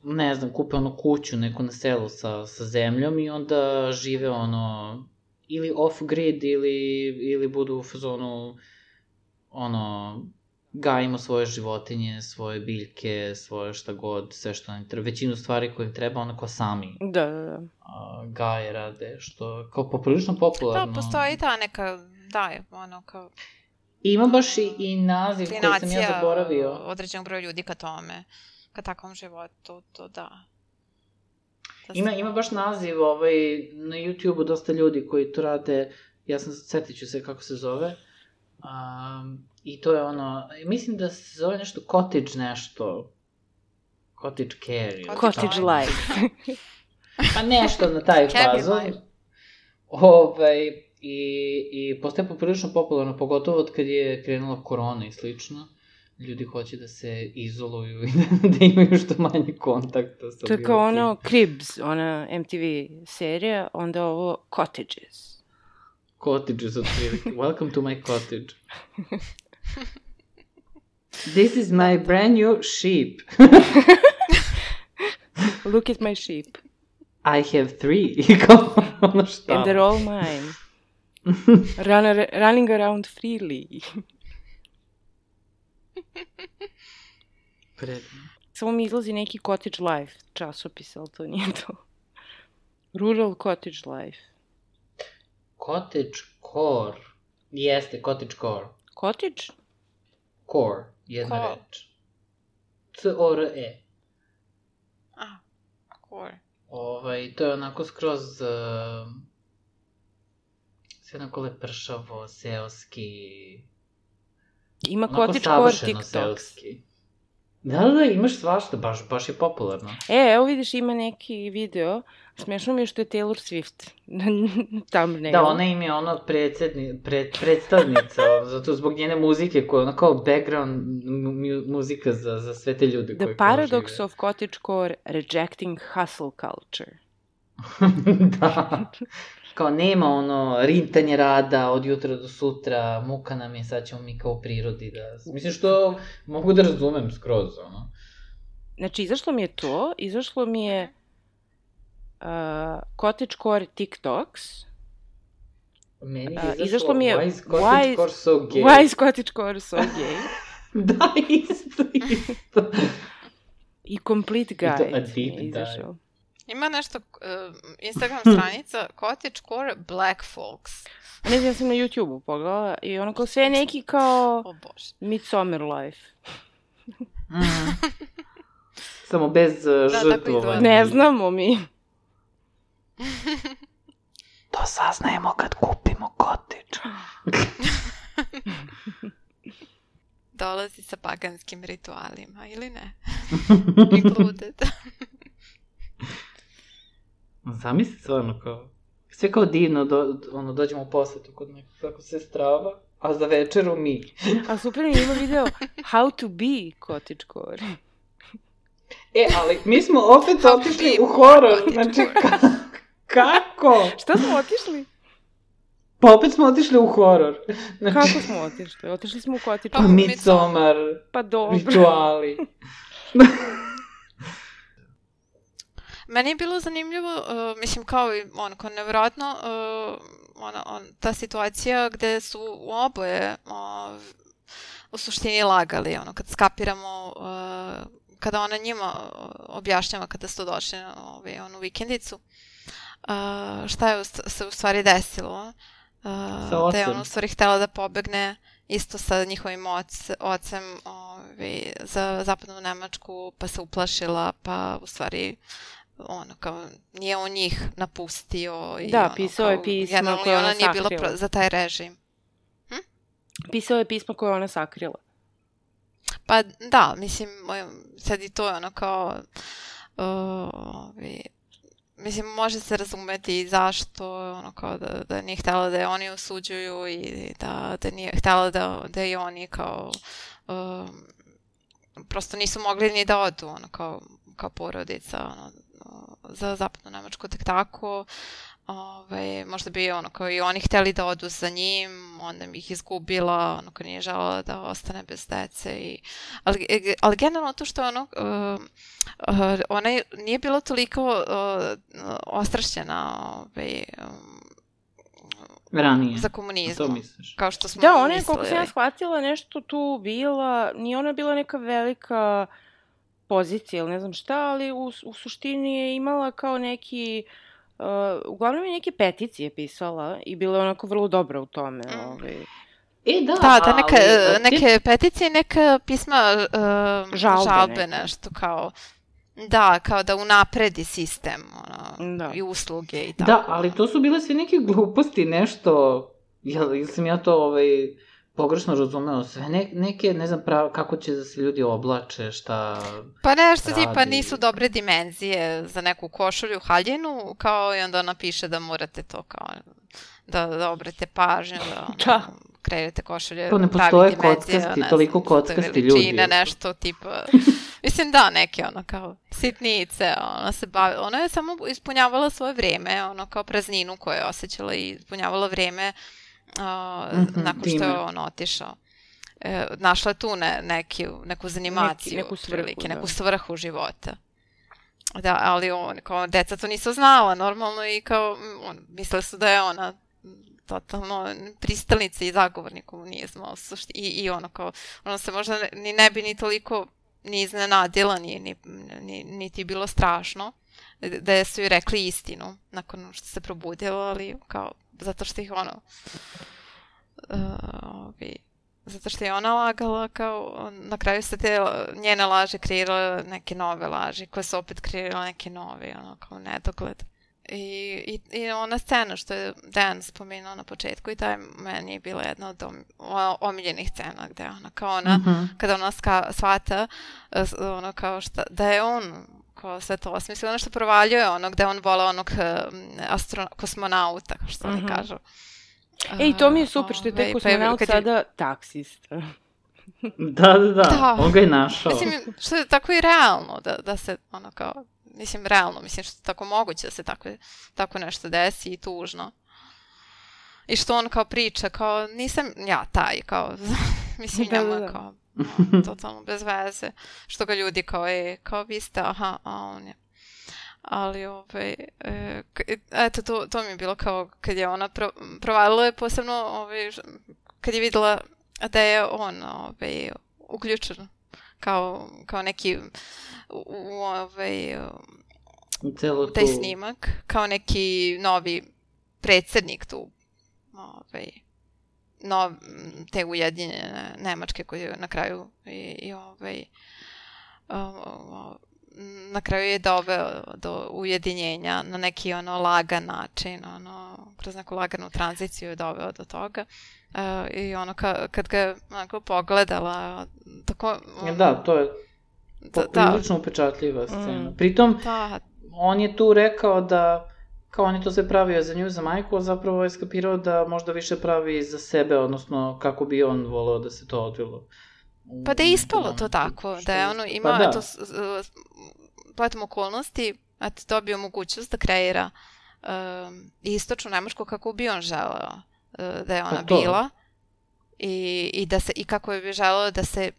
ne znam, kupe ono kuću neku na selu sa, sa zemljom i onda žive ono, ili off-grid ili, ili budu u fazonu, ono, gajimo svoje životinje, svoje biljke, svoje šta god, sve što nam treba, većinu stvari koje im treba, onako sami Da, da, da. a, gaje rade, što kao poprilično popularno. Da, postoji ta neka, da, je, ono, kao Ima baš i, i naziv koji sam ja klinacija zaboravio. određenog broja ljudi ka tome, ka takvom životu, to da. Da Ima, ima baš naziv ovaj, na YouTube-u dosta ljudi koji to rade, ja sam setit ću se kako se zove. Um, I to je ono, mislim da se zove nešto cottage nešto. Cottage care. Cottage Cottage tako. life. [LAUGHS] Pa nešto na taj fazon. Ovaj, i, I postaje poprilično popularno, pogotovo od kad je krenula korona i slično. Ljudi hoće da se izoluju [LAUGHS] i da imaju što manje kontakta sa To je kao ono Cribs, ona MTV serija, onda ovo Cottages. Cottages od prilike. [LAUGHS] Welcome to my cottage. This is my brand new sheep. [LAUGHS] Look at my sheep. I have three. I kao ono šta. And they're all mine. [LAUGHS] Run ar running around freely. Predivno. Samo mi izlazi neki cottage life časopis, ali to nije to. Rural cottage life. Cottage core. Jeste, cottage core. Cottage? Core, jedna Ko- reč. C-O-R-E. A, core. Ovaj, to je onako skroz... Uh, sve onako lepršavo, seoski... Ima cottage core TikToks. seoski. Da, da, da, imaš svašta, baš, baš je popularno. E, evo vidiš, ima neki video. Smešno mi je što je Taylor Swift [LAUGHS] na thumbnailu. Da, ona im je ono predsedni, pred, predstavnica, [LAUGHS] zato zbog njene muzike koja je ono kao background mu, muzika za, za sve te ljude The koji paradox žive. of cottagecore rejecting hustle culture. [LAUGHS] da. Kao nema ono rintanje rada od jutra do sutra, muka nam je, sad ćemo mi kao u prirodi da... Mislim što mogu da razumem skroz, ono. Znači, izašlo mi je to, izašlo mi je uh, cottagecore TikToks. Meni A, je izašlo, izašlo mi je Why is cottage why- core so gay? Why is cottagecore so [LAUGHS] gay? da, isto, isto. I complete to a guide deep mi je dive. Ima nešto, uh, Instagram stranica, Cottage Core Black Folks. Ne znam, ja sam na YouTube-u pogledala i ono kao sve neki kao O bože. Midsummer Life. Mm. Samo bez uh, Da, žrtvovanja. Ne znamo mi. To saznajemo kad kupimo kotič. Dolazi sa paganskim ritualima, ili ne? [LAUGHS] included. Zamisli stvarno kao, sve kao divno, do, ono, dođemo u posetu kod nekog kako se strava, a za večeru mi. A super je ima video How to be cottagecore. E, ali mi smo opet otišli u horor, znači ka, kako? [LAUGHS] Šta smo otišli? Pa opet smo otišli u horor. [LAUGHS] Znači, Kako smo otišli? Otišli smo u pa cottagecore. Midsommar, Pa dobro. rituali. [LAUGHS] Meni je bilo zanimljivo, uh, mislim kao i onako nevjerojatno, uh, ona, on, ta situacija gde su oboje uh, u suštini lagali, ono, kad skapiramo, uh, kada ona njima objašnjava kada su došli na ovaj, onu vikendicu, uh, šta je se u stvari desilo. Uh, da je ona u stvari htela da pobegne isto sa njihovim oc, ocem ovaj, za zapadnu Nemačku, pa se uplašila, pa u stvari ono, kao, nije on njih napustio. I, Da, ono, pisao je kao, pisma generalno koje ona ona nije bila pro, za taj režim. Pisao je pisma koje je ona sakrila. Pa da, mislim, sad i to je ono kao, uh, ovi, mislim, može se razumeti zašto, ono kao da, da nije htjela da je oni osuđuju i da, da nije htjela da, da i oni kao, um, prosto nisu mogli ni da odu, ono, kao, kao porodica, ono, za zapadnu Nemačku tek tako. Ove, možda bi ono kao i oni hteli da odu za njim, onda bi ih izgubila, ono kao nije želela da ostane bez dece. I, ali, e, ali generalno to što ono, uh, uh, ona je, nije bila toliko uh, ostrašćena ove, um, Ranije. za To komunizmom, misliš? kao što smo Da, ona je, koliko sam ja shvatila, nešto tu bila, nije ona bila neka velika pozicija ili ne znam šta, ali u, u suštini je imala kao neki, uh, uglavnom je neke peticije pisala i bila je onako vrlo dobra u tome. Mm. Ovaj. E, da, Da, da neka, ali, e, neke peticije, neka pisma uh, Žalbe žalbe, neke. nešto kao da, kao da unapredi sistem ono, Da. i usluge i tako. Da, ali to su bile sve neke gluposti, nešto, jel, jel sam ja to ovaj, pogrešno razumeo, sve ne, neke, ne znam pravo, kako će da se ljudi oblače, šta... Pa nešto tipa radi. nisu dobre dimenzije za neku košulju, haljinu, kao i onda ona piše da morate to kao da, da obrate pažnju, da, Da. kreirate košulje To ne postoje dimenzija, kockasti, ne znam, toliko kockasti ljudi. nešto tipa, [LAUGHS] mislim da, neke ono kao sitnice, ona se bavi, ona je samo ispunjavala svoje vreme, ono kao prazninu koju je osjećala i ispunjavala vreme a, Mhm, nakon što time. je on otišao. E, našla je tu ne, neki, neku zanimaciju, neku svrhu, otprilike, da. neku svrhu života. Da, ali on, kao, deca to nisu znala normalno i kao, mm, on, mislili su da je ona mm, totalno pristalica i zagovornik komunizma sušti- i, i ono kao, ono se možda ni ne bi ni toliko ni iznenadila, ni, ni, ni, niti bilo strašno, da su joj rekli istinu nakon što se probudila, ali kao, zato što ih ono, uh, ovi, zato što je ona lagala kao, na kraju se te njene laže kreirale neke nove laži, koje su opet kreirale neke nove, ono, kao nedogled. I, i, I ona scena što je Dan spomenuo na početku i taj meni je bila jedna od om, omiljenih scena gde ona kao ona, Mhm. kada ona ska, shvata e, s- ono kao šta, da je on kao sve to osmislio, ono što provaljuje ono gde on vola onog e, astro, kosmonauta, što oni Mhm. kažu. Ej, to mi je super što je taj Ovaj, pa je- kosmonaut kad je- sada taksista. [LAUGHS] Da, da, da, Da. on ga je našao. Mislim, što je tako i realno da, da se, ono kao, mislim, realno, mislim, što je tako moguće da se tako, tako nešto desi i tužno. I što on kao priča, kao, nisam ja taj, kao, [LAUGHS] mislim, Da, njemu da, da. kao, totalno bez veze, što ga ljudi kao, e, kao vi ste, aha, a on je. Ali, ovaj, e, eto, to, to mi je bilo kao, kad je ona pro, provalila je posebno, ovaj, kad je videla da je on, ovaj, uključen kao, kao neki u, u ovaj, U taj snimak, kao neki novi predsednik tu ovaj, nov, te ujedinjene Nemačke koji je na kraju i, i ovaj, na kraju je doveo do ujedinjenja na neki ono lagan način, ono, kroz neku laganu tranziciju je doveo do toga. E, I ono, ka, kad ga je onako pogledala, tako... ono, Da, to je... Da, da, Poprilično upečatljiva scena. Mm. Pritom, da, on je tu rekao da kao on je to sve pravio za nju, za majku, a zapravo je skapirao da možda više pravi za sebe, odnosno kako bi on voleo da se to odvilo. Pa da je ispalo to tako, što da je ono imao, pa da. eto, s- pletom okolnosti, eto, dobio mogućnost da kreira um, istočnu Nemačku kako bi on želeo uh, da je ona Pa to. bila i, i, da se, i kako bi želeo da se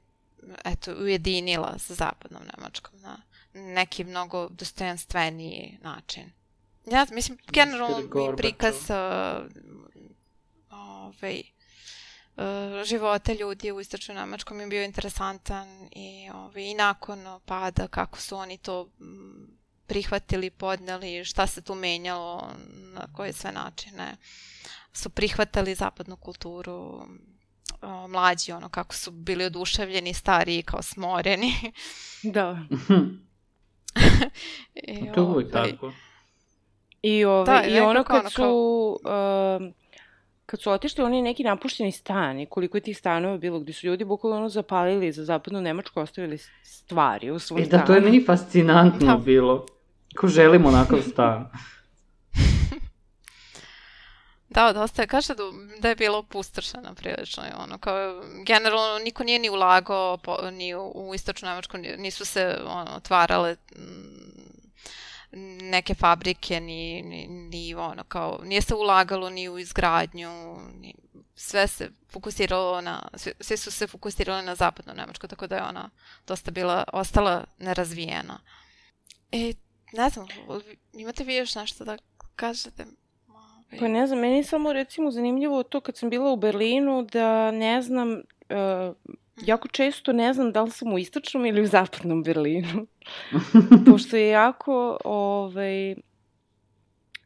eto, ujedinila sa zapadnom Nemačkom na neki mnogo dostojanstveniji način. Ja mislim, generalno mi prikaz uh, ovaj, uh, života ljudi u istočnoj Nemačkoj mi je bio interesantan i, ovaj, i nakon pada kako su oni to mm, prihvatili, podneli, šta se tu menjalo, na koje sve načine su prihvatali zapadnu kulturu, o, mlađi, ono, kako su bili oduševljeni, stariji, kao smoreni. Da. I, [LAUGHS] to je uvijek ovaj, tako. I, ove, Da, i ono kad ono su, um, kad su otišli oni neki napušteni stan i koliko je tih stanova bilo gdje su ljudi bukvalno ono zapalili za zapadnu Nemačku, ostavili stvari u svom E da, to je stanu. meni fascinantno Da. bilo. Ko želim onakav stan. [LAUGHS] Da, dosta je, kaže da, da je bilo opustošeno prilično i ono, kao, generalno niko nije ni ulagao po, ni u, u istočnu Nemačku, ni- nisu se ono, otvarale neke fabrike, ni, ni, ni ono, kao, nije se ulagalo ni u izgradnju, ni, sve se fokusiralo na, sve, sve su se fokusirale na zapadnu Nemačku, tako da je ona dosta bila, ostala nerazvijena. E, ne znam, imate vi još nešto da kažete? Ovaj, Pa ne znam, meni je samo recimo zanimljivo to kad sam bila u Berlinu da ne znam, uh, jako često ne znam da li sam u istočnom ili u zapadnom Berlinu. [LAUGHS] Pošto je jako, ovaj,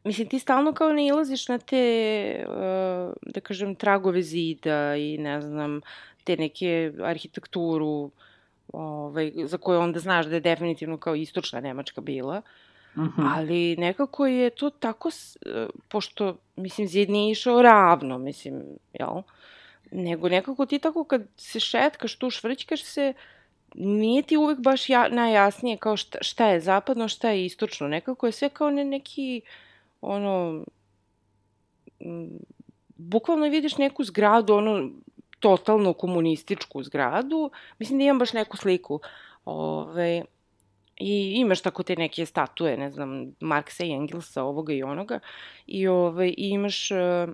mislim ti stalno kao ne ilaziš na te, uh, da kažem, tragove zida i ne znam, te neke arhitekturu ovaj, za koju onda znaš da je definitivno kao istočna Nemačka bila. Mhm. Ali nekako je to tako, s- e, pošto, mislim, zid nije išao ravno, mislim, jel? Nego nekako ti tako kad se šetkaš tu, švrćkaš se, nije ti uvek baš ja, najjasnije kao šta, šta je zapadno, šta je istočno. Nekako je sve kao ne, neki, ono, m, bukvalno vidiš neku zgradu, ono, totalno komunističku zgradu. Mislim da imam baš neku sliku. Ove, I imaš tako te neke statue, ne znam, Marksa i Engelsa, ovoga i onoga. I, ove, i imaš e,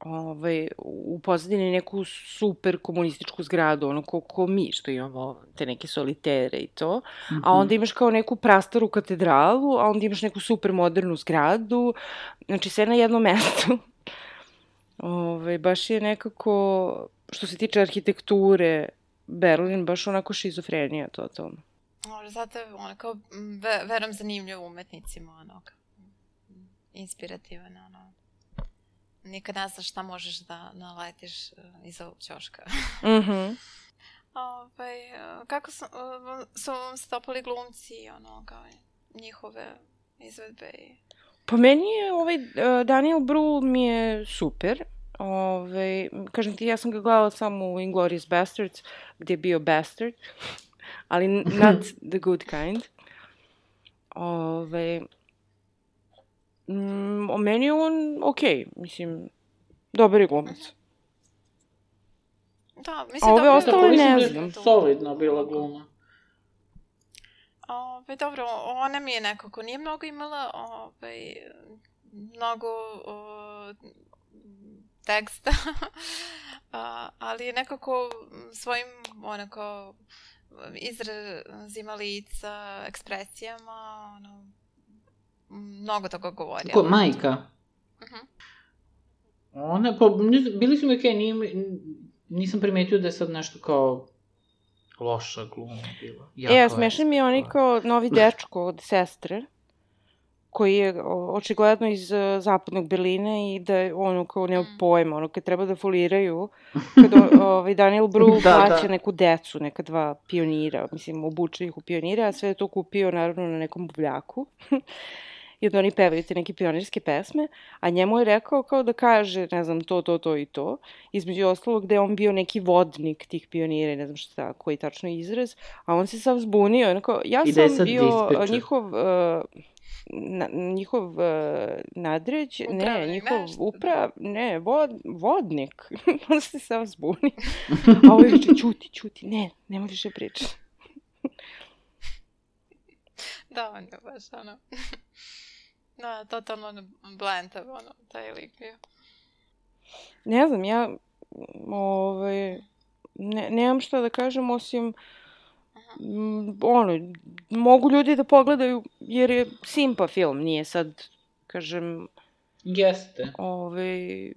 ove, u pozadini neku super komunističku zgradu, ono ko, ko mi što imamo te neke solitere i to. A onda imaš kao neku prastaru katedralu, a onda imaš neku super modernu zgradu. Znači sve na jednom [LAUGHS] mestu. Ove, baš je nekako, što se tiče arhitekture, Berlin baš onako šizofrenija totalno. Možda zato je ono kao, verujem zanimljiv umetnicima, ono, inspirativan, ono. Nikad ne znaš šta možeš da naletiš uh, iza ovog ćoška. [LAUGHS] Mhm. Ovaj, uh, kako su, uh, su vam se dopali glumci, ono, kao njihove izvedbe i... Pa meni je ovaj e, Daniel Brühl mi je super. Ove, kažem ti, ja sam ga gledala samo u Inglourious Bastards, gdje je bio bastard, [LAUGHS] ali [LAUGHS] not the good kind. Ove, mm, o meni je on okej, mislim, dobar je glumac. Da, A mislim ove dobro- ostale ne da je znam. solidna bila gluma. Ove, dobro, ona mi je nekako nije mnogo imala ovaj, mnogo o, teksta, [LAUGHS] a, ali je nekako svojim onako izrazima lica, ekspresijama, ono, mnogo toga govorila. Ko, majka? Mhm. Ona, pa, bili su mi okej, nije, mi- nisam primetio da je sad nešto kao loša gluma bila. E, a smešan mi je onaj kao novi dečko od sestre, koji je očigledno iz uh, zapadnog Berlina i da je ono kao nema Mm. pojma, ono kad treba da foliraju, [LAUGHS] kad o, ovaj Daniel Brühl Da, plaća da. neku decu, neka dva pionira, mislim, obuče ih u pionire, a sve je to kupio naravno na nekom buvljaku. [LAUGHS] i onda oni pevaju te neke pionirske pesme, a njemu je rekao kao da kaže, ne znam, to, to, to i to, između ostalog da je on bio neki vodnik tih pionira, ne znam šta, koji tačno izraz, a on se sav zbunio, onako, ja I da sam sad bio dispečer. njihov... Uh, na, njihov uh, nadreć, ne, Upravnik, njihov nešto, upra, ne, vod, vodnik, [LAUGHS] on se sam zbuni. A ovo je čuti, čuti, ne, nema više priče. Da, on je baš ono... da, totalno ono blentav, ono, taj lik bio. Ne znam, ja ovaj, ne, nemam šta da kažem osim m, ono, mogu ljudi da pogledaju jer je simpa film, nije sad, kažem, Jeste. ovaj,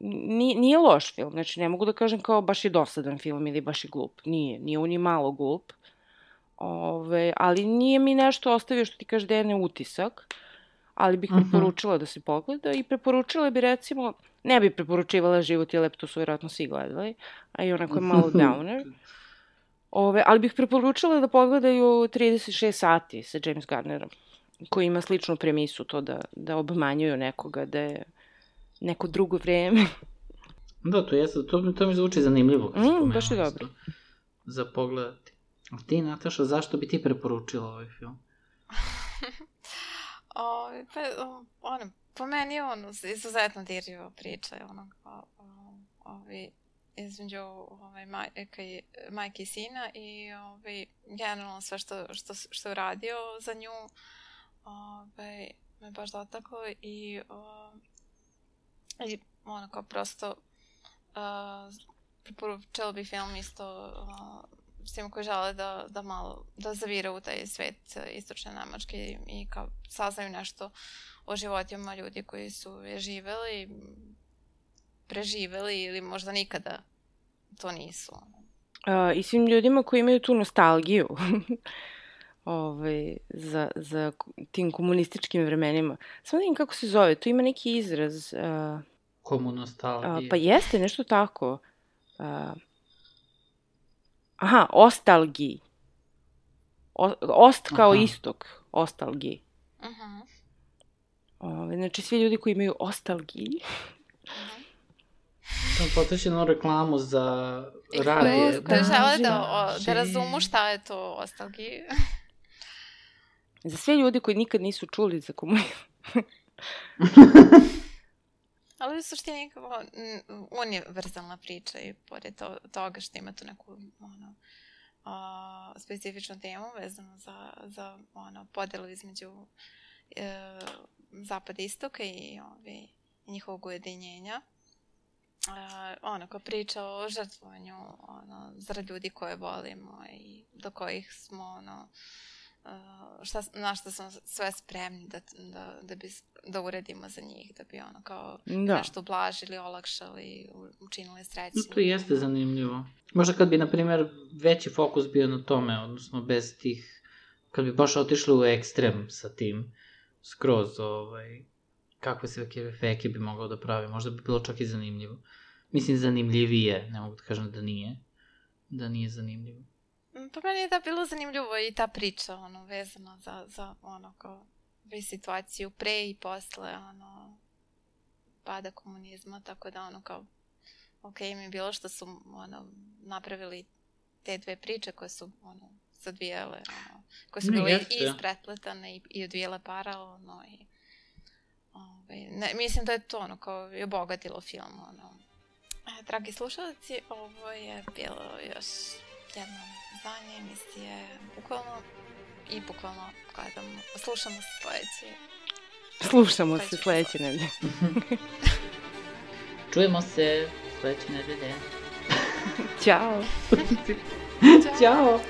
nije, nije loš film, znači ne mogu da kažem kao baš je dosadan film ili baš je glup, nije, nije on ni malo glup, Ove, ali nije mi nešto ostavio što ti kaže da je ne utisak, ali bih Mhm. preporučila da se pogleda i preporučila bi recimo, ne bi preporučivala Život je lep, to su vjerojatno svi gledali, a i onako je malo [LAUGHS] downer. Ove, ali bih preporučila da pogledaju 36 sati sa James Garnerom, koji ima sličnu premisu, to da, da obmanjuju nekoga, da je neko drugo vreme. Da, to jeste, to, to mi zvuči zanimljivo. kad Mm, baš je dobro. Za pogledati. Ti, Nataša, zašto bi ti preporučila ovaj film? O, pa, o, ono, po meni je ono izuzetno dirljiva priča, ono kao, ovi, između ovaj, majke, majke i sina i ovaj, generalno sve što, što, što je uradio za nju ovaj, me baš dotaklo i, o, i ono kao prosto uh, preporučila bi film isto uh, svima koji žele da, da malo da zavire u taj svet e, istočne Nemačke i, i kao saznaju nešto o životima ljudi koji su je živeli, preživeli ili možda nikada to nisu. A, I svim ljudima koji imaju tu nostalgiju [LAUGHS] ovaj, za, za tim komunističkim vremenima. Samo da vidim kako se zove, tu ima neki izraz. A, Komu a, nostalgije? pa jeste, nešto tako. A, aha, ostalgiji. O, ost kao Aha. istok, ostalgiji. Mhm, Ovaj, znači, svi ljudi koji imaju ostalgiji. mhm. Sam potrošio na reklamu za radije. koji, koji žele da, o, Znači- da razumu šta je to ostalgi. Za sve ljudi koji nikad nisu čuli za komunizam. [LAUGHS] Ali u suštini mm, univerzalna priča i pored to, toga što ima tu neku ono, a, specifičnu temu vezanu za, za ono, podelu između e, zapada i istoka i ovi, njihovog ujedinjenja. E, ono, kao priča o žrtvovanju ono, zarad ljudi koje volimo i do kojih smo ono, šta, na šta smo sve spremni da, da, da, bi, da uredimo za njih, da bi ono kao Da. nešto ublažili, olakšali, učinili srećnim. No, to jeste zanimljivo. Možda kad bi, na primjer, veći fokus bio na tome, odnosno bez tih, kad bi baš otišli u ekstrem sa tim, skroz, ovaj, kakve se efeke bi mogao da pravi, možda bi bilo čak i zanimljivo. Mislim, zanimljivije, ne mogu da kažem da nije, da nije zanimljivo. Mm, Pa meni je da bilo zanimljivo i ta priča, ono, vezana za, za ono, kao, situaciju pre i posle, ono, pada komunizma, tako da, ono, kao, ok, mi je bilo što su, ono, napravili te dve priče koje su, ono, se odvijale, ono, koje su Ne, bile jeste. i ispretletane i, i odvijale paralelno i, ovaj, ne, mislim da je to, ono, kao, i obogatilo film, ono, E, Dragi slušalci, ovo je bilo još jedno izdanje emisije Bukvalno i bukvalno gledamo, slušamo se sledeći. Slušamo se Sledeći sledeće nedelje. [LAUGHS] Čujemo se sledeće nedelje. Ćao. Ćao!